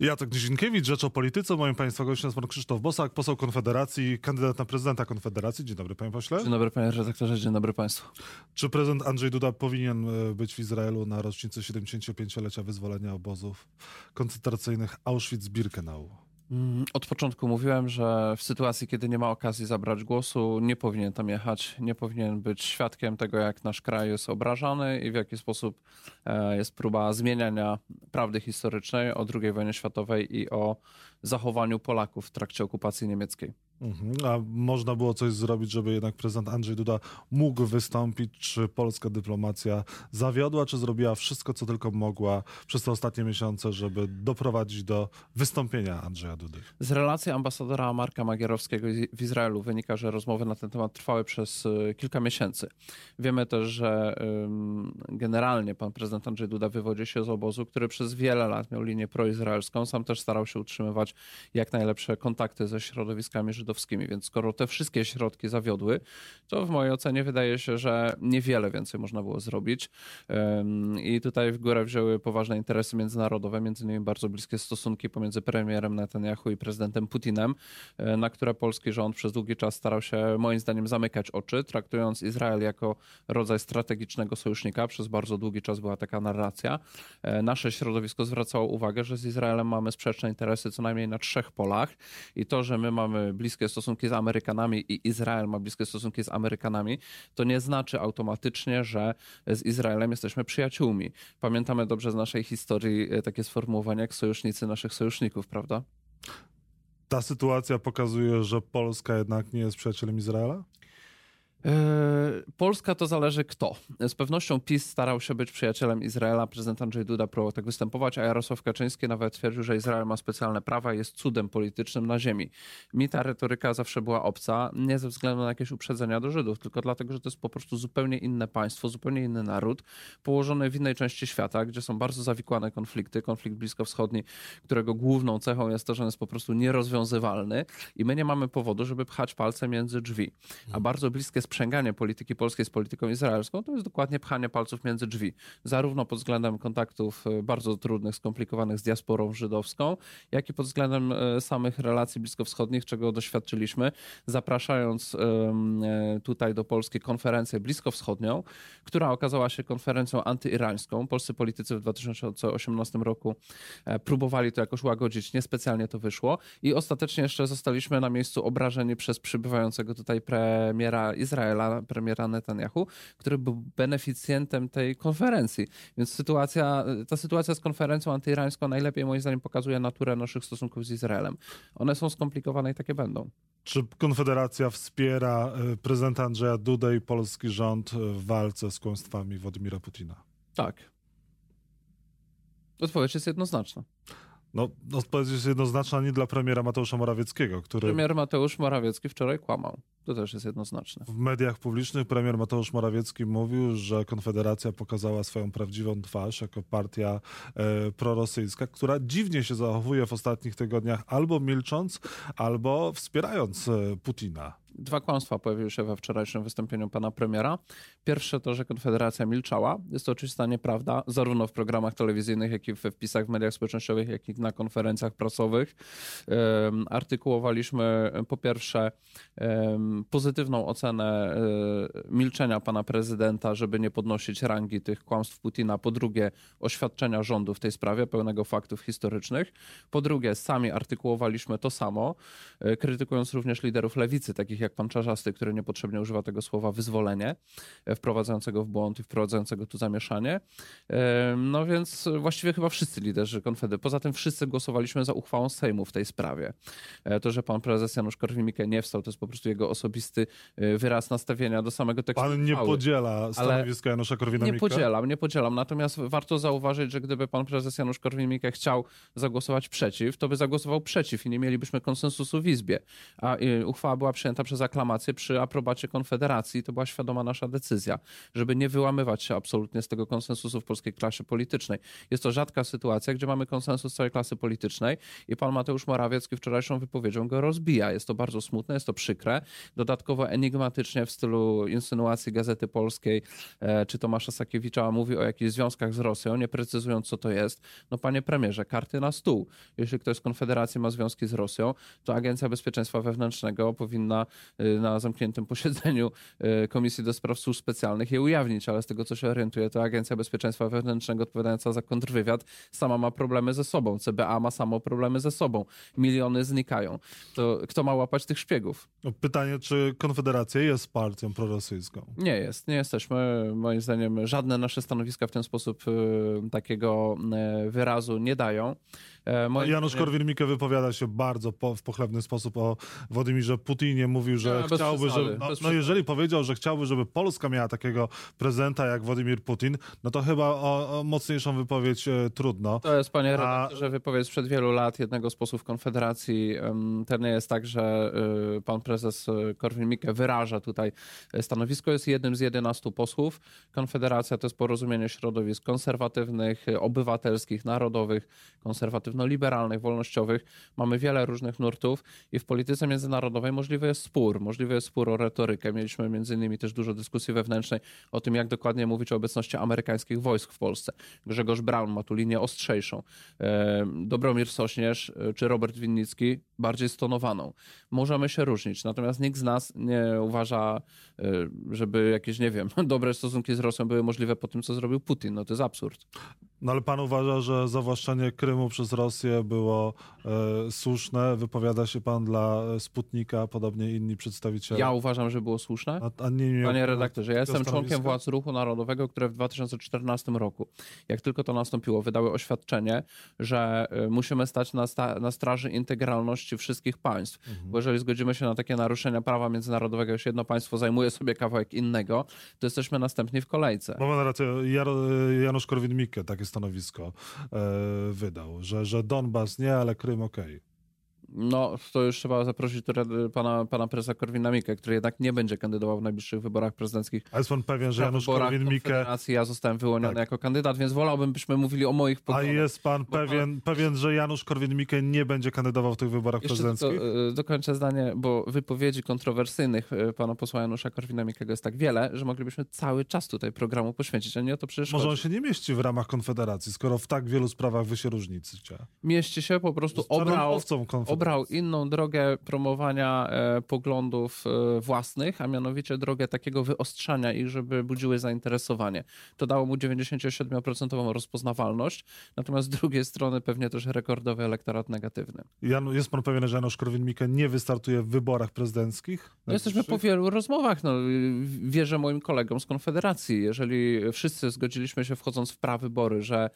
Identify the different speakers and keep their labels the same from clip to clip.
Speaker 1: Jacek Nizinkiewicz, Rzecz o Polityce. Moim Państwa gościem jest pan Krzysztof Bosak, poseł Konfederacji, kandydat na prezydenta Konfederacji. Dzień dobry, panie pośle.
Speaker 2: Dzień dobry, panie redaktorze, dzień dobry państwu.
Speaker 1: Czy prezydent Andrzej Duda powinien e, być w Izraelu na rocznicę 75-lecia wyzwolenia obozów koncentracyjnych Auschwitz-Birkenau?
Speaker 2: Mm, od początku mówiłem, że w sytuacji, kiedy nie ma okazji zabrać głosu, nie powinien tam jechać, nie powinien być świadkiem tego, jak nasz kraj jest obrażany i w jaki sposób e, jest próba zmieniania prawdy historycznej o II wojnie światowej i o zachowaniu Polaków w trakcie okupacji niemieckiej.
Speaker 1: Mhm. A można było coś zrobić, żeby jednak prezydent Andrzej Duda mógł wystąpić? Czy polska dyplomacja zawiodła, czy zrobiła wszystko, co tylko mogła przez te ostatnie miesiące, żeby doprowadzić do wystąpienia Andrzeja Dudy?
Speaker 2: Z relacji ambasadora Marka Magierowskiego w Izraelu wynika, że rozmowy na ten temat trwały przez y, kilka miesięcy. Wiemy też, że generalnie pan prezydent Andrzej Duda wywodzi się z obozu, który przez wiele lat miał linię proizraelską. Sam też starał się utrzymywać jak najlepsze kontakty ze środowiskami żydowskimi żydowskimi. Więc skoro te wszystkie środki zawiodły, to w mojej ocenie wydaje się, że niewiele więcej można było zrobić. I tutaj w górę wzięły poważne interesy międzynarodowe, między innymi bardzo bliskie stosunki pomiędzy premierem Netanyahu i prezydentem Putinem, e, na które polski rząd przez długi czas starał się moim zdaniem zamykać oczy, traktując Izrael jako rodzaj strategicznego sojusznika. Przez bardzo długi czas była taka narracja. E, nasze środowisko zwracało uwagę, że z Izraelem mamy sprzeczne interesy co najmniej na trzech polach i to, że my mamy bliskie bliskie stosunki z Amerykanami i Izrael ma bliskie stosunki z Amerykanami, to nie znaczy automatycznie, że z Izraelem jesteśmy przyjaciółmi. Pamiętamy dobrze z naszej historii e, takie sformułowania jak sojusznicy naszych sojuszników, prawda?
Speaker 1: Ta sytuacja pokazuje, że Polska jednak nie jest przyjacielem Izraela?
Speaker 2: E, Polska to zależy kto. Z pewnością PiS starał się być przyjacielem Izraela. Prezydent Andrzej Duda próbował tak występować, a Jarosław Kaczyński nawet twierdził, że Izrael ma specjalne prawa i jest cudem politycznym na ziemi. Mi ta retoryka zawsze była obca, nie ze względu na jakieś uprzedzenia do Żydów, tylko dlatego, że to jest po prostu zupełnie inne państwo, zupełnie inny naród, położony w innej części świata, gdzie są bardzo zawikłane konflikty. Konflikt bliskowschodni, którego główną cechą jest to, że on jest po prostu nierozwiązywalny i my nie mamy powodu, żeby pchać palce między drzwi. A bardzo bliskie sprzęganie polityki polskiej z polityką izraelską, to jest dokładnie pchanie palców między drzwi. Zarówno pod względem kontaktów e, bardzo trudnych, skomplikowanych z diasporą żydowską, jak i pod względem e, samych relacji bliskowschodnich, czego doświadczyliśmy, zapraszając e, tutaj do Polski konferencję bliskowschodnią, która okazała się konferencją antyirańską. Polscy politycy w 2018 roku próbowali to jakoś łagodzić, niespecjalnie to wyszło i ostatecznie jeszcze zostaliśmy na miejscu obrażeni przez przybywającego tutaj premiera Izraela, Izraela, premiera Netanyahu, który był beneficjentem tej konferencji. Więc sytuacja, ta sytuacja z konferencją antyirańską najlepiej moim zdaniem pokazuje naturę naszych stosunków z Izraelem. One są skomplikowane i takie będą.
Speaker 1: Czy Konfederacja wspiera e, prezydenta Andrzeja Dudę i polski rząd w walce z kłamstwami Władimira Putina?
Speaker 2: Tak. Odpowiedź jest jednoznaczna.
Speaker 1: No, odpowiedź jest jednoznaczna nie dla premiera Mateusza Morawieckiego, który...
Speaker 2: Premier Mateusz Morawiecki wczoraj kłamał. To też jest jednoznaczne.
Speaker 1: W mediach publicznych premier Mateusz Morawiecki mówił, że Konfederacja pokazała swoją prawdziwą twarz jako partia e, prorosyjska, która dziwnie się zachowuje w ostatnich tygodniach, albo milcząc, albo wspierając e, Putina.
Speaker 2: Dwa kłamstwa pojawiły się we wczorajszym wystąpieniu pana premiera. Pierwsze to, że Konfederacja milczała. Jest to oczywiście nieprawda, zarówno w programach telewizyjnych, jak i we wpisach w mediach społecznościowych, jak i na konferencjach prasowych. Artykułowaliśmy po pierwsze pozytywną ocenę e, milczenia pana prezydenta, żeby nie podnosić rangi tych kłamstw Putina. Po drugie, oświadczenia rządu w tej sprawie, pełnego faktów historycznych. Po drugie, sami artykułowaliśmy to samo, e, krytykując również liderów lewicy, takich jak pan Czarzasty, który niepotrzebnie używa tego słowa wyzwolenie, e, wprowadzającego w błąd i wprowadzającego tu zamieszanie. No więc właściwie chyba wszyscy liderzy Konfedy. Poza tym wszyscy głosowaliśmy za uchwałą Sejmu w tej sprawie. To, że pan prezes Janusz Korwin-Mikke nie wstał, to jest po prostu jego osobisty y, wyraz nastawienia do samego tekstu.
Speaker 1: Pan nie podziela stanowiska Janusza Korwina-Mikke?
Speaker 2: Nie podzielam, nie podzielam. Natomiast warto zauważyć, że gdyby pan prezes Janusz Korwin-Mikke chciał zagłosować przeciw, to by zagłosował przeciw i nie mielibyśmy konsensusu w Izbie. A y, uchwała była przyjęta przez przez aklamację przy aprobacie Konfederacji. To była świadoma nasza decyzja, żeby nie wyłamywać się absolutnie z tego konsensusu w polskiej klasie politycznej. Jest to rzadka sytuacja, gdzie mamy konsensus całej klasy politycznej i pan Mateusz Morawiecki wczorajszą wypowiedzią go rozbija. Jest to bardzo smutne, jest to przykre. Dodatkowo enigmatycznie w stylu insynuacji Gazety Polskiej e, czy Tomasza Sakiewicza mówi o jakichś związkach z Rosją, nie precyzując co to jest. No panie premierze, karty na stół. Jeśli ktoś z Konfederacji ma związki z Rosją, to Agencja Bezpieczeństwa Wewnętrznego powinna y, na zamkniętym posiedzeniu y, Komisji do Spraw Służb Specjalnych je ujawnić, ale z tego co się orientuję, to Agencja Bezpieczeństwa Wewnętrznego odpowiadająca za kontrwywiad sama ma problemy ze sobą. CBA ma samo problemy ze sobą. Miliony znikają. To kto ma łapać tych szpiegów?
Speaker 1: No, pytanie, czy Konfederacja jest partią prorosyjską?
Speaker 2: Nie jest, nie jesteśmy. Moim zdaniem żadne nasze stanowiska w ten sposób y, takiego wyrazu nie dają.
Speaker 1: E, moim Janusz Korwin-Mikke wypowiada się bardzo po, w pochlebny sposób o Władimirze Putinie. Mówił, że nie, chciałby, żeby... No, no jeżeli powiedział, że chciałby, żeby Polska miała takiego prezydenta jak Władimir Putin, no to chyba o, o mocniejszą wypowiedź e, trudno.
Speaker 2: To jest, panie redaktorze, A... wypowiedź sprzed wielu lat jednego z posłów Konfederacji. To nie jest tak, że y, pan prezes y, Korwin-Mikke wyraża tutaj stanowisko. Jest jednym z 11 posłów. Konfederacja to jest porozumienie środowisk konserwatywnych, obywatelskich, narodowych, konserwatywnych konserwatywno-liberalnych, wolnościowych. Mamy wiele różnych nurtów i w polityce międzynarodowej możliwy jest spór. Możliwy jest spór o retorykę. Mieliśmy między innymi też dużo dyskusji wewnętrznej o tym, jak dokładnie mówić o obecności amerykańskich wojsk w Polsce. Grzegorz Brown ma tu linię ostrzejszą. E, Dobromir Sośnierz e, czy Robert Winnicki bardziej stonowaną. Możemy się różnić, natomiast nikt z nas nie uważa, e, żeby jakieś, nie wiem, dobre stosunki z Rosją były możliwe po tym, co zrobił Putin. No to jest absurd.
Speaker 1: No ale pan uważa, że zawłaszczenie Krymu przez Rosję było e, słuszne? Wypowiada się pan dla Sputnika, podobnie inni przedstawiciele?
Speaker 2: Ja uważam, że było słuszne. A, a nie, nie, Panie redaktorze, ja jestem członkiem władz Ruchu Narodowego, które w 2014 roku, jak tylko to nastąpiło, wydały oświadczenie, że e, musimy stać na, sta na straży integralności wszystkich państw. Mhm. Bo jeżeli zgodzimy się na takie naruszenia prawa międzynarodowego, jeśli jedno państwo zajmuje sobie kawałek innego, to jesteśmy następni w kolejce.
Speaker 1: Mamy rację. Janusz Korwin-Mikke takie stanowisko e, wydał, że, że Donbas nie, ale Krym okej. Okay.
Speaker 2: No, to już trzeba zaprosić pana, pana prezesa Korwin-Mikke, który jednak nie będzie kandydował w najbliższych wyborach prezydenckich.
Speaker 1: A jest pan pewien, że Janusz Korwin-Mikke...
Speaker 2: Ja zostałem wyłoniony tak. jako kandydat, więc wolałbym, byśmy mówili o moich poglądach.
Speaker 1: A jest pan pewien, pan... pewien, że Janusz Korwin-Mikke nie będzie kandydował w tych wyborach
Speaker 2: Jeszcze
Speaker 1: prezydenckich?
Speaker 2: Tylko, e, dokończę zdanie, bo wypowiedzi kontrowersyjnych e, pana posła Janusza Korwina-Mikkego jest tak wiele, że moglibyśmy cały czas tutaj programu poświęcić, a nie o to przecież
Speaker 1: Może on się nie mieści w ramach Konfederacji, skoro w tak wielu sprawach wy się różnicie.
Speaker 2: Mieści się, po prostu obrał, obrał inną drogę promowania e, poglądów e, własnych, a mianowicie drogę takiego wyostrzania ich, żeby budziły zainteresowanie. To dało mu 97% rozpoznawalność, natomiast z drugiej strony pewnie też rekordowy elektorat negatywny.
Speaker 1: Jan, jest pan pewien, że Janusz Korwin-Mikke nie wystartuje w wyborach prezydenckich?
Speaker 2: No jesteśmy po wielu rozmowach. No, wierzę moim kolegom z Konfederacji. Jeżeli wszyscy zgodziliśmy się wchodząc w prawybory, że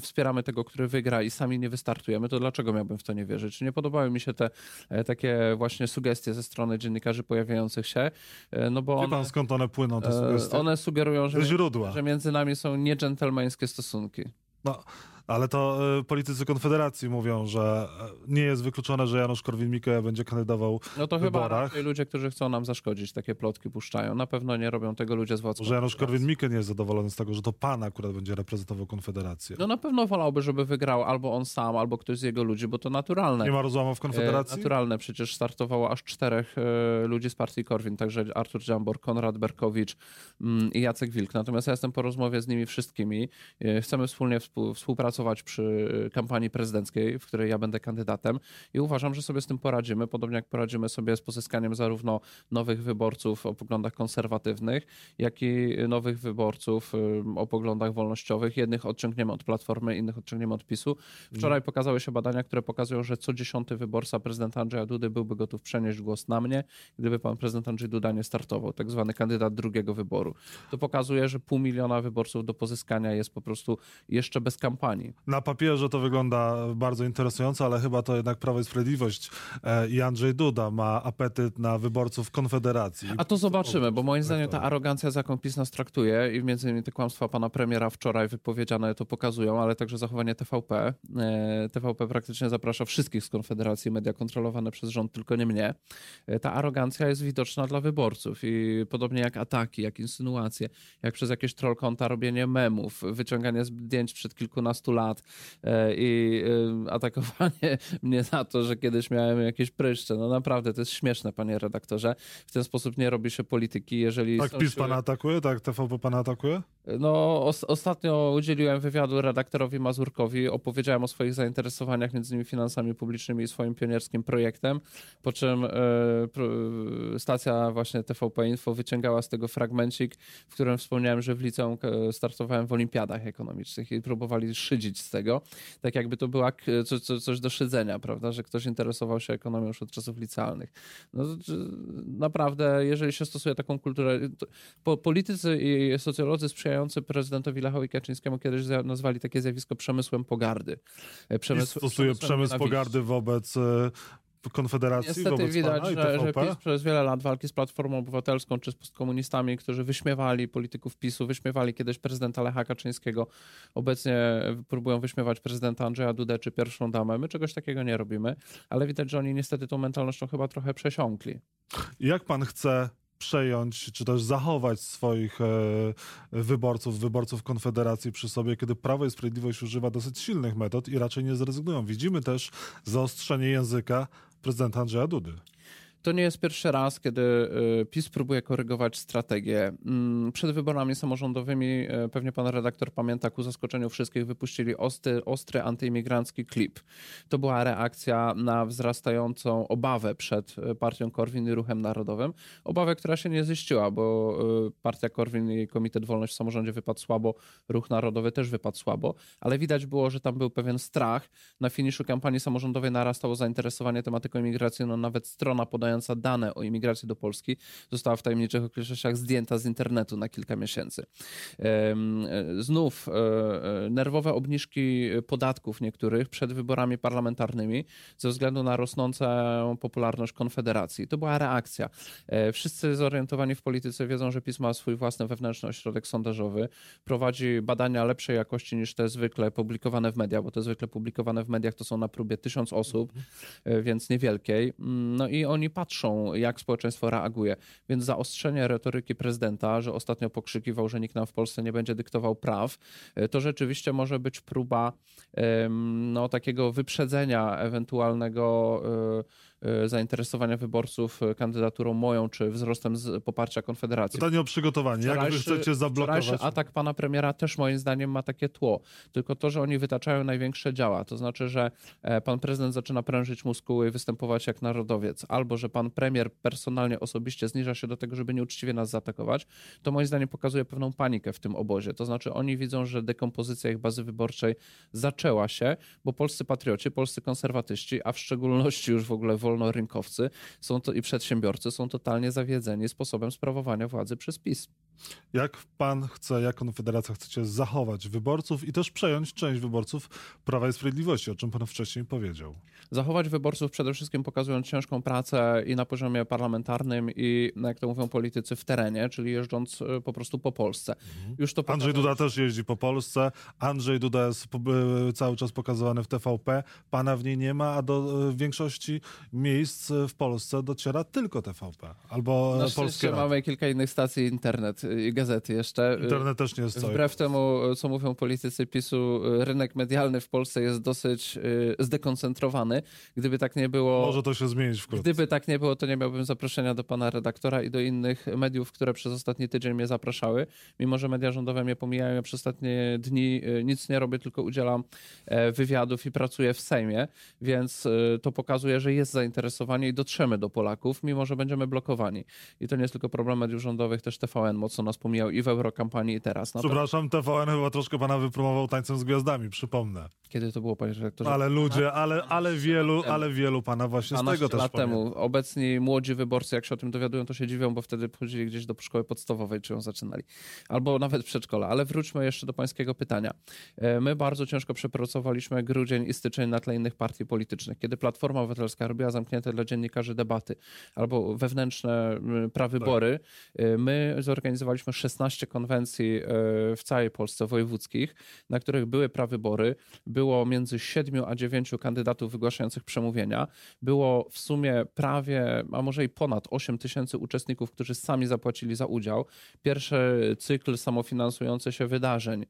Speaker 2: wspieramy tego, który wygra i sami nie wystartujemy, to dlaczego miałbym w to nie wierzyć? Nie podobały mi się te e, takie właśnie sugestie ze strony dziennikarzy pojawiających się.
Speaker 1: E, no bo Wie pan skąd one płyną, te e, sugestie?
Speaker 2: One sugerują, że,
Speaker 1: źródła.
Speaker 2: że między nami są niedżentelmeńskie stosunki.
Speaker 1: No, ale to y, politycy Konfederacji mówią, że y, nie jest wykluczone, że Janusz Korwin-Mikke będzie kandydował
Speaker 2: No to
Speaker 1: w
Speaker 2: chyba
Speaker 1: wyborach.
Speaker 2: ludzie, którzy chcą nam zaszkodzić, takie plotki puszczają. Na pewno nie robią tego ludzie z władz
Speaker 1: Że Janusz Korwin-Mikke nie jest zadowolony z tego, że to pan akurat będzie reprezentował Konfederację.
Speaker 2: No na pewno wolałby, żeby wygrał albo on sam, albo ktoś z jego ludzi, bo to naturalne.
Speaker 1: Nie ma rozłamów w Konfederacji?
Speaker 2: E, naturalne. Przecież startowało aż czterech e, ludzi z partii Korwin, także Artur Dziambor, Konrad Berkowicz mm, i Jacek Wilk. Natomiast ja jestem po rozmowie z nimi wszystkimi. E, chcemy wspólnie współpracować przy kampanii prezydenckiej, w której ja będę kandydatem i uważam, że sobie z tym poradzimy, podobnie jak poradzimy sobie z pozyskaniem zarówno nowych wyborców o poglądach konserwatywnych, jak i nowych wyborców o poglądach wolnościowych. Jednych odciągniemy od Platformy, innych odciągniemy od PiSu. Wczoraj pokazały się badania, które pokazują, że co dziesiąty wyborca prezydenta Andrzeja Dudy byłby gotów przenieść głos na mnie, gdyby pan prezydent Andrzej Duda nie startował, tak zwany kandydat drugiego wyboru. To pokazuje, że pół miliona wyborców do pozyskania jest po prostu jeszcze bez kampanii.
Speaker 1: Na papierze to wygląda bardzo interesująco, ale chyba to jednak Prawo i Sprawiedliwość e, i Andrzej Duda ma apetyt na wyborców Konfederacji.
Speaker 2: A to zobaczymy, bo moim zdaniem ta arogancja, z jaką PiS nas traktuje i między innymi te kłamstwa pana premiera wczoraj wypowiedziane to pokazują, ale także zachowanie TVP. E, TVP praktycznie zaprasza wszystkich z Konfederacji, media kontrolowane przez rząd, tylko nie mnie. E, ta arogancja jest widoczna dla wyborców i podobnie jak ataki, jak insynuacje, jak przez jakieś troll konta robienie memów, wyciąganie zdjęć przed kilkunastu lat e, i atakowanie mnie za to, że kiedyś miałem jakieś pryszcze. No naprawdę, to jest śmieszne, panie redaktorze. W ten sposób nie robi się polityki, jeżeli...
Speaker 1: Tak PiS pana atakuje? Tak TVP pana atakuje?
Speaker 2: No, os ostatnio udzieliłem wywiadu redaktorowi Mazurkowi, opowiedziałem o swoich zainteresowaniach, między innymi finansami publicznymi i swoim pionierskim projektem, po czym e, stacja właśnie TVP Info wyciągała z tego fragmencik, w którym wspomniałem, że w liceum e, startowałem w olimpiadach ekonomicznych i próbowali szydzić z tego, tak jakby to była co, co, coś do szydzenia, prawda, że ktoś interesował się ekonomią już od czasów licealnych. No, naprawdę, jeżeli się stosuje taką kulturę, po, politycy i socjolodzy sprzyjający prezydentowi Lechowi Kaczyńskiemu kiedyś nazwali takie zjawisko przemysłem pogardy.
Speaker 1: E, przemysł, stosuje przemysł pogardy wobec e, Konfederacji
Speaker 2: Niestety widać, że, że PiS przez wiele lat walki z Platformą Obywatelską czy z postkomunistami, którzy wyśmiewali polityków PiSu, wyśmiewali kiedyś prezydenta Lecha Kaczyńskiego, obecnie próbują wyśmiewać prezydenta Andrzeja Dudę czy pierwszą damę. My czegoś takiego nie robimy, ale widać, że oni niestety tą mentalnością chyba trochę przesiąkli.
Speaker 1: Jak pan chce przejąć, czy też zachować swoich e, wyborców, wyborców Konfederacji przy sobie, kiedy Prawo i Sprawiedliwość używa dosyć silnych metod i raczej nie zrezygnują. Widzimy też zaostrzenie języka prezydenta Andrzeja Dudy.
Speaker 2: To nie jest pierwszy raz, kiedy y, PiS próbuje korygować strategię. Mm, przed wyborami samorządowymi, y, pewnie pan redaktor pamięta, ku zaskoczeniu wszystkich wypuścili ostry, ostry antyimigrancki klip. To była reakcja na wzrastającą obawę przed y, partią Korwin i Ruchem Narodowym. Obawę, która się nie ziściła, bo partia Korwin i Komitet Wolność w Samorządzie wypadł słabo, Ruch Narodowy też wypadł słabo, ale widać było, że tam był pewien strach. Na finiszu kampanii samorządowej narastało zainteresowanie tematyką imigracji, no nawet strona podająca zawierająca dane o imigracji do Polski została w tajemniczych okolicznościach zdjęta z internetu na kilka miesięcy. Znów e, e, nerwowe obniżki podatków niektórych przed wyborami parlamentarnymi ze względu na rosnącą popularność Konfederacji. To była reakcja. E, wszyscy zorientowani w polityce wiedzą, że PiS ma swój własny wewnętrzny ośrodek sondażowy, prowadzi badania lepszej jakości niż te zwykle publikowane w mediach, bo te zwykle publikowane w mediach to są na próbie tysiąc osób, więc niewielkiej. Mm, no i oni patrzą patrzą, jak społeczeństwo reaguje. Więc zaostrzenie retoryki prezydenta, że ostatnio pokrzykiwał, że nikt nam w Polsce nie będzie dyktował praw, e, to rzeczywiście może być próba no, takiego wyprzedzenia ewentualnego e, zainteresowania wyborców e, kandydaturą moją, czy wzrostem poparcia Konfederacji.
Speaker 1: Pytanie o przygotowanie. Jak wy chcecie zablokować?
Speaker 2: atak pana premiera też moim zdaniem ma takie tło. Tylko to, że oni wytaczają największe działa. To znaczy, że e, pan prezydent zaczyna prężyć muskuły i występować jak narodowiec. Albo, że pan premier personalnie, osobiście zniża się do tego, żeby nieuczciwie nas zaatakować. To moim zdaniem pokazuje pewną panikę w tym obozie. To znaczy oni widzą, że dekompozycja ich bazy wyborczej zaczęła się, bo polscy patrioci, polscy konserwatyści, a w szczególności już w ogóle wolnorynkowcy są to, i przedsiębiorcy są totalnie zawiedzeni sposobem sprawowania władzy przez PiS.
Speaker 1: Jak pan chce, jak Konfederacja chcecie zachować wyborców i też przejąć część wyborców Prawa i Sprawiedliwości, o czym pan wcześniej powiedział?
Speaker 2: Zachować wyborców przede wszystkim pokazując ciężką pracę i na poziomie parlamentarnym i, jak to mówią politycy, w terenie, czyli jeżdżąc e, po prostu po Polsce.
Speaker 1: Mhm. Już to Andrzej Duda też jeździ po Polsce. Andrzej Duda jest e, cały czas pokazywany w TVP. Pana w niej nie ma, a do e, większości miejsc w Polsce dociera tylko TVP albo
Speaker 2: no, Polskie Mamy kilka innych stacji internet i gazety jeszcze.
Speaker 1: Internet też nie jest cały.
Speaker 2: Wbrew temu, co mówią politycy PiSu, rynek medialny w Polsce jest dosyć y, zdekoncentrowany. Gdyby tak nie było...
Speaker 1: Może to się zmienić wkrótce.
Speaker 2: Gdyby tak nie było, to nie miałbym zaproszenia do pana redaktora i do innych mediów, które przez ostatni tydzień mnie zapraszały. Mimo, że media rządowe mnie pomijają, ja przez ostatnie dni y, nic nie robię, tylko udzielam e, wywiadów i pracuję w Sejmie, więc y, to pokazuje, że jest zainteresowanie zainteresowanie i dotrzemy do Polaków, mimo że będziemy blokowani. I to nie jest tylko problem mediów rządowych, też TVN mocno nas pomijał i w eurokampanii i teraz.
Speaker 1: No Przepraszam, TVN chyba troszkę pana wypromował tańcem z gwiazdami, przypomnę.
Speaker 2: Kiedy to było, panie redaktorze?
Speaker 1: Ale ludzie, ale, ale wielu, ale wielu pana właśnie z tego też
Speaker 2: lat temu. Obecni młodzi wyborcy, jak się o tym dowiadują, to się dziwią, bo wtedy chodzili gdzieś do szkoły podstawowej, czy ją zaczynali. Albo nawet przedszkola. Ale wróćmy jeszcze do pańskiego pytania. E, my bardzo ciężko przepracowaliśmy grudzień i styczeń na tle innych partii politycznych. Kiedy Platforma Obywatelska robiła zamknięte dla dziennikarzy debaty albo wewnętrzne prawybory, tak. E, my zorganizowaliśmy 16 konwencji e, w całej Polsce wojewódzkich, na których były prawybory. Było między 7 a 9 kandydatów wygłaszających przemówienia. Było w sumie prawie, a może i ponad 8 tysięcy uczestników, którzy sami zapłacili za udział. Pierwszy cykl samofinansujący się wydarzeń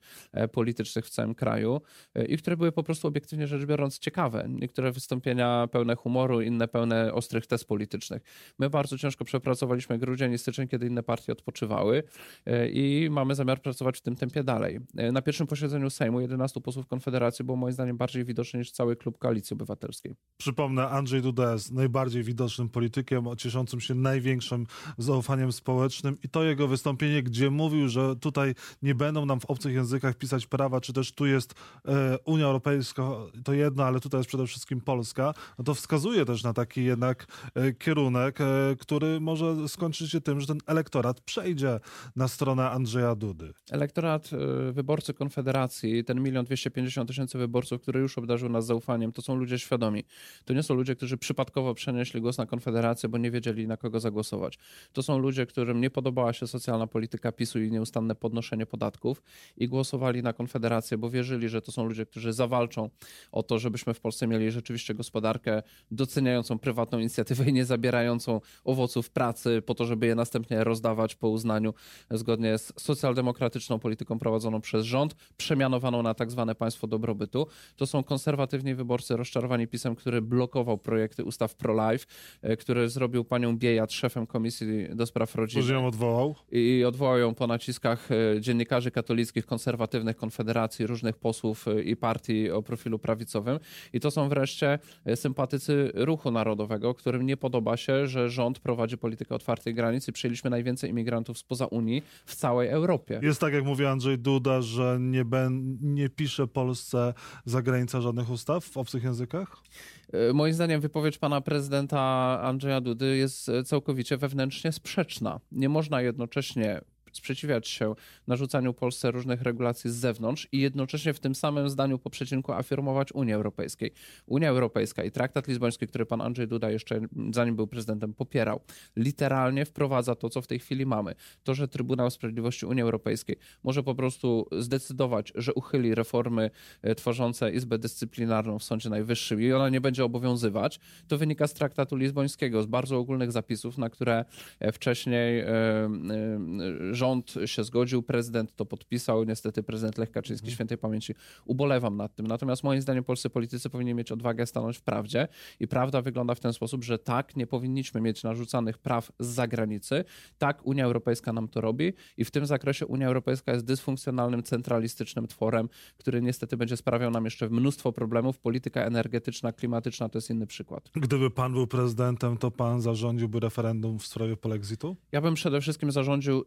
Speaker 2: politycznych w całym kraju i które były po prostu obiektywnie rzecz biorąc ciekawe. Niektóre wystąpienia pełne humoru, inne pełne ostrych test politycznych. My bardzo ciężko przepracowaliśmy grudzień i styczeń, kiedy inne partie odpoczywały e, i mamy zamiar pracować w tym tempie dalej. E, na pierwszym posiedzeniu Sejmu 11 posłów Konfederacji było moim zdaniem bardziej widoczne niż cały klub Koalicji Obywatelskiej.
Speaker 1: Przypomnę, Andrzej Duda jest najbardziej widocznym politykiem, cieszącym się największym zaufaniem społecznym i to jego wystąpienie, gdzie mówił, że tutaj nie będą nam w obcych językach pisać prawa, czy też tu jest e, Unia Europejska, to jedno, ale tutaj jest przede wszystkim Polska, no to wskazuje też na taki jednak e, kierunek, e, który może skończyć się tym, że ten elektorat przejdzie na stronę Andrzeja Dudy.
Speaker 2: Elektorat e, wyborcy Konfederacji, ten milion dwieście pięćdziesiąt tysięcy wyborców, który już obdarzył nas zaufaniem, to są ludzie świadomi. To nie są ludzie, którzy przypadkowo przenieśli głos na Konfederację, bo nie wiedzieli na kogo zagłosować. To są ludzie, którym nie podobała się socjalna polityka PiSu i nieustanne podnoszenie podatków i głosowali na Konfederację, bo wierzyli, że to są ludzie, którzy zawalczą o to, żebyśmy w Polsce mieli rzeczywiście gospodarkę doceniającą prywatną inicjatywę i nie zabierającą owoców pracy po to, żeby je następnie rozdawać po uznaniu zgodnie z socjaldemokratyczną polityką prowadzoną przez rząd, przemianowaną na tak zwane państwo dobrobytu. To są konserwatywni wyborcy rozczarowani pisem, który blokował projekty ustaw pro-life, e, który zrobił panią Biejat szefem Komisji do Spraw Rodziny.
Speaker 1: Ją odwołał?
Speaker 2: I odwołał ją po naciskach e, dziennikarzy katolickich, konserwatywnych, konfederacji, różnych posłów e, i partii o profilu prawicowym. I to są wreszcie sympatycy ruchu narodowego, którym nie podoba się, że rząd prowadzi politykę otwartej granicy. Przyjęliśmy najwięcej imigrantów spoza Unii w całej Europie.
Speaker 1: Jest tak, jak mówi Andrzej Duda, że nie, ben, nie pisze Polsce za granicą żadnych ustaw w obcych językach?
Speaker 2: E, moim zdaniem wypowiedź pana prezydenta Andrzeja Dudy jest e, całkowicie wewnętrznie sprzeczna. Nie można jednocześnie sprzeciwiać się narzucaniu Polsce różnych regulacji z zewnątrz i jednocześnie w tym samym zdaniu po przecinku afirmować Unię Europejskiej. Unia Europejska i traktat lizboński, który pan Andrzej Duda jeszcze zanim był prezydentem popierał, literalnie wprowadza to, co w tej chwili mamy. To, że Trybunał Sprawiedliwości Unii Europejskiej może po prostu zdecydować, że uchyli reformy e, tworzące Izbę Dyscyplinarną w Sądzie Najwyższym i ona nie będzie obowiązywać, to wynika z traktatu lizbońskiego, z bardzo ogólnych zapisów, na które e, wcześniej rząd rząd się zgodził, prezydent to podpisał, niestety prezydent Lech Kaczyński, mhm. świętej pamięci, ubolewam nad tym. Natomiast moim zdaniem polscy politycy powinni mieć odwagę stanąć w prawdzie i prawda wygląda w ten sposób, że tak, nie powinniśmy mieć narzucanych praw z zagranicy, tak, Unia Europejska nam to robi i w tym zakresie Unia Europejska jest dysfunkcjonalnym, centralistycznym tworem, który niestety będzie sprawiał nam jeszcze mnóstwo problemów. Polityka energetyczna, klimatyczna to jest inny przykład.
Speaker 1: Gdyby pan był prezydentem, to pan zarządziłby referendum w sprawie polexitu?
Speaker 2: Ja bym przede wszystkim zarządził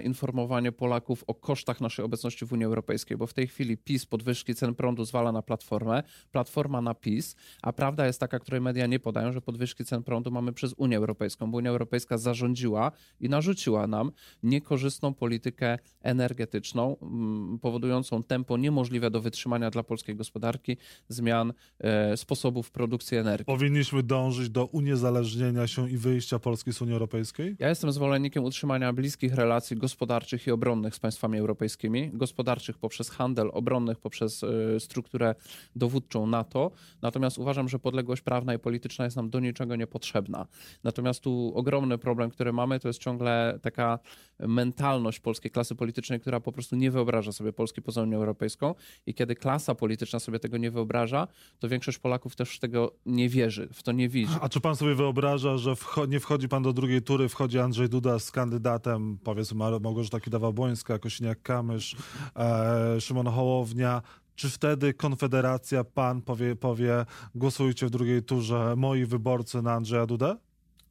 Speaker 2: informowanie Polaków o kosztach naszej obecności w Unii Europejskiej, bo w tej chwili PiS podwyżki cen prądu zwala na Platformę, Platforma na PiS, a prawda jest taka, której media nie podają, że podwyżki cen prądu mamy przez Unię Europejską, bo Unia Europejska zarządziła i narzuciła nam niekorzystną politykę energetyczną, mm, powodującą tempo niemożliwe do wytrzymania dla polskiej gospodarki zmian e, sposobów produkcji energii.
Speaker 1: Powinniśmy dążyć do uniezależnienia się i wyjścia Polski z Unii Europejskiej?
Speaker 2: Ja jestem zwolennikiem utrzymania bliskich relacji gospodarczych i obronnych z państwami europejskimi, gospodarczych poprzez handel, obronnych poprzez e, strukturę dowódczą NATO. Natomiast uważam, że podległość prawna i polityczna jest nam do niczego niepotrzebna. Natomiast tu ogromny problem, który mamy, to jest ciągle taka mentalność polskiej klasy politycznej, która po prostu nie wyobraża sobie Polski poza Unią Europejską. I kiedy klasa polityczna sobie tego nie wyobraża, to większość Polaków też w tego nie wierzy, w to nie widzi.
Speaker 1: A czy pan sobie wyobraża, że wcho nie wchodzi pan do drugiej tury, wchodzi Andrzej Duda z kandydatem, powiedzmy Małgorzata Kidawa-Błońska, Kosiniak-Kamysz, e, Szymon Hołownia, czy wtedy Konfederacja, pan powie, powie głosujcie w drugiej turze moi wyborcy na Andrzeja Dudę?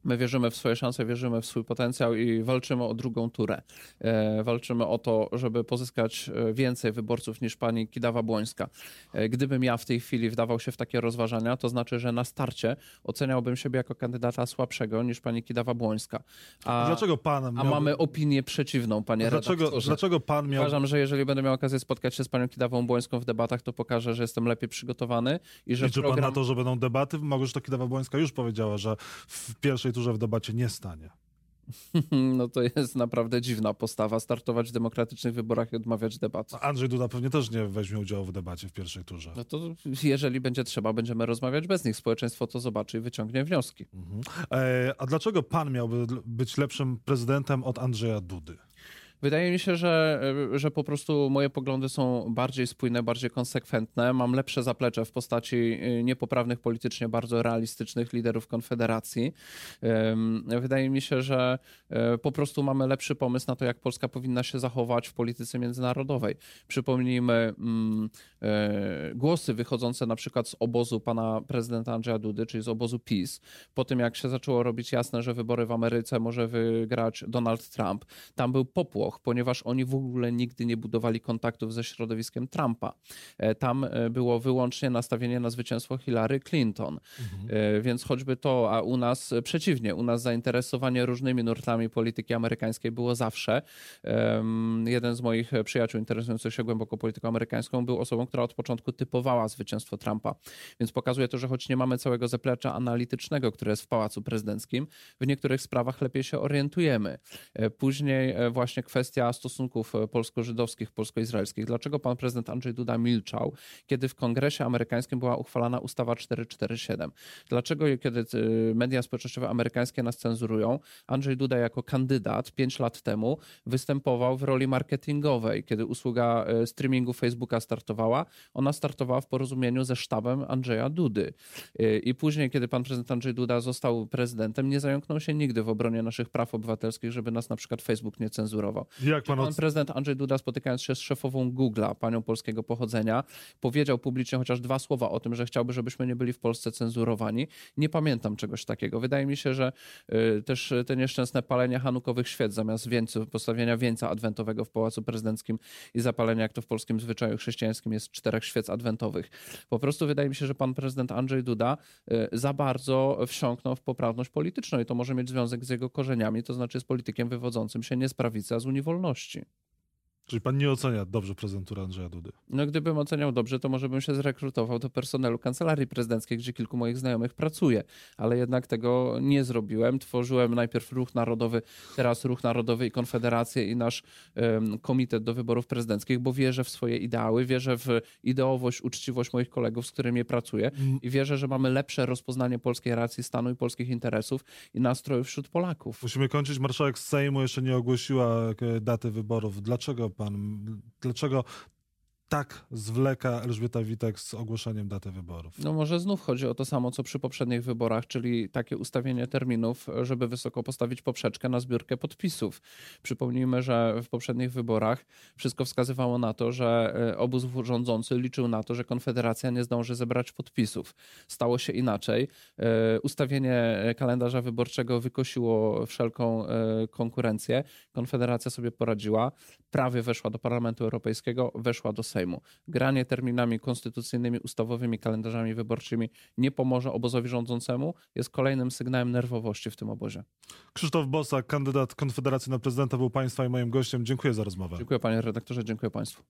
Speaker 2: My wierzymy w swoje szanse, wierzymy w swój potencjał i walczymy o drugą turę. E, walczymy o to, żeby pozyskać e, więcej wyborców niż pani Kidawa-Błońska. E, gdybym ja w tej chwili wdawał się w takie rozważania, to znaczy, że na starcie oceniałbym siebie jako kandydata słabszego niż pani Kidawa-Błońska.
Speaker 1: A, dlaczego pan
Speaker 2: miał... A mamy opinię przeciwną, panie
Speaker 1: dlaczego,
Speaker 2: redaktorze.
Speaker 1: Dlaczego pan miał...
Speaker 2: Uważam, że jeżeli będę miał okazję spotkać się z panią Kidawą-Błońską w debatach, to pokażę, że jestem lepiej przygotowany i że
Speaker 1: Liczy
Speaker 2: program...
Speaker 1: pan na to, że będą debaty? To Kidawa-Błońska już powiedziała, że w pierwszej pierwszej turze w debacie nie stanie.
Speaker 2: No to jest naprawdę dziwna postawa, startować w demokratycznych wyborach i odmawiać debat.
Speaker 1: Andrzej Duda pewnie też nie weźmie udziału w debacie w pierwszej turze.
Speaker 2: No to jeżeli będzie trzeba, będziemy rozmawiać bez nich. Społeczeństwo to zobaczy i wyciągnie wnioski.
Speaker 1: Mhm. E, a dlaczego pan miałby być lepszym prezydentem od Andrzeja Dudy?
Speaker 2: Wydaje mi się, że, że po prostu moje poglądy są bardziej spójne, bardziej konsekwentne. Mam lepsze zaplecze w postaci y, niepoprawnych politycznie, bardzo realistycznych liderów Konfederacji. Wydaje mi się, że e, po prostu mamy lepszy pomysł na to, jak Polska powinna się zachować w polityce międzynarodowej. Przypomnijmy mm, głosy wychodzące na przykład z obozu pana prezydenta Andrzeja Dudy, czyli z obozu PiS, po tym jak się zaczęło robić jasne, że wybory w Ameryce może wygrać Donald Trump. Tam był popłoch ponieważ oni w ogóle nigdy nie budowali kontaktów ze środowiskiem Trumpa. E, tam e, było wyłącznie nastawienie na zwycięstwo Hillary Clinton. Mhm. E, więc choćby to, a u nas przeciwnie, u nas zainteresowanie różnymi nurtami polityki amerykańskiej było zawsze. Jeden z moich przyjaciół interesujących się głęboko polityką amerykańską był osobą, która od początku typowała zwycięstwo Trumpa. Więc pokazuje to, że choć nie mamy całego zaplecza analitycznego, które jest w Pałacu Prezydenckim, w niektórych sprawach lepiej się orientujemy. Później właśnie kwestia kwestia stosunków e, polsko-żydowskich, polsko-izraelskich. Dlaczego pan prezydent Andrzej Duda milczał, kiedy w kongresie amerykańskim była uchwalana ustawa 447? Dlaczego, kiedy e, media społecznościowe amerykańskie nas cenzurują, Andrzej Duda jako kandydat pięć lat temu występował w roli marketingowej, kiedy usługa e, streamingu Facebooka startowała, ona startowała w porozumieniu ze sztabem Andrzeja Dudy. I później, kiedy pan prezydent Andrzej Duda został prezydentem, nie zająknął się nigdy w obronie naszych praw obywatelskich, żeby nas na przykład Facebook nie cenzurował. Jak pan, pan prezydent Andrzej Duda, spotykając się z szefową Google'a, panią polskiego pochodzenia, powiedział publicznie chociaż dwa słowa o tym, że chciałby, żebyśmy nie byli w Polsce cenzurowani. Nie pamiętam czegoś takiego. Wydaje mi się, że y, też te nieszczęsne palenie hanukowych świec zamiast wieńców, postawienia wieńca adwentowego w Pałacu Prezydenckim i zapalenia, jak to w polskim zwyczaju chrześcijańskim jest czterech świec adwentowych. Po prostu wydaje mi się, że pan prezydent Andrzej Duda y, za bardzo wsiąknął w poprawność polityczną i to może mieć związek z jego korzeniami, to znaczy z politykiem wywodzącym się nie z prawicy, a z Unii Wolności.
Speaker 1: Czyli pan nie ocenia dobrze prezentura Andrzeja Dudy?
Speaker 2: No gdybym oceniał dobrze, to może bym się zrekrutował do personelu kancelarii prezydenckiej, gdzie kilku moich znajomych pracuje, ale jednak tego nie zrobiłem. Tworzyłem najpierw Ruch Narodowy, teraz Ruch Narodowy i Konfederację i nasz um, komitet do wyborów prezydenckich, bo wierzę w swoje ideały, wierzę w ideowość, uczciwość moich kolegów, z którymi pracuję mm. i wierzę, że mamy lepsze rozpoznanie polskiej racji stanu i polskich interesów i nastrojów wśród Polaków.
Speaker 1: Musimy kończyć. Marszałek Sejmu jeszcze nie ogłosiła e, daty wyborów. Dlaczego pan, dlaczego tak zwleka Elżbieta Witek z ogłoszeniem daty wyborów?
Speaker 2: No może znów chodzi o to samo, co przy poprzednich wyborach, czyli takie ustawienie terminów, żeby wysoko postawić poprzeczkę na zbiórkę podpisów. Przypomnijmy, że w poprzednich wyborach wszystko wskazywało na to, że e, obóz rządzący liczył na to, że Konfederacja nie zdąży zebrać podpisów. Stało się inaczej. E, ustawienie kalendarza wyborczego wykosiło wszelką e, konkurencję. Konfederacja sobie poradziła, prawie weszła do Parlamentu Europejskiego, weszła do Sejmu. Sejmu. Granie terminami konstytucyjnymi, ustawowymi kalendarzami wyborczymi nie pomoże obozowi rządzącemu, jest kolejnym sygnałem nerwowości w tym obozie.
Speaker 1: Krzysztof Bosak, kandydat Konfederacji na prezydenta, był Państwa i moim gościem. Dziękuję za rozmowę.
Speaker 2: Dziękuję Panie redaktorze, dziękuję Państwu.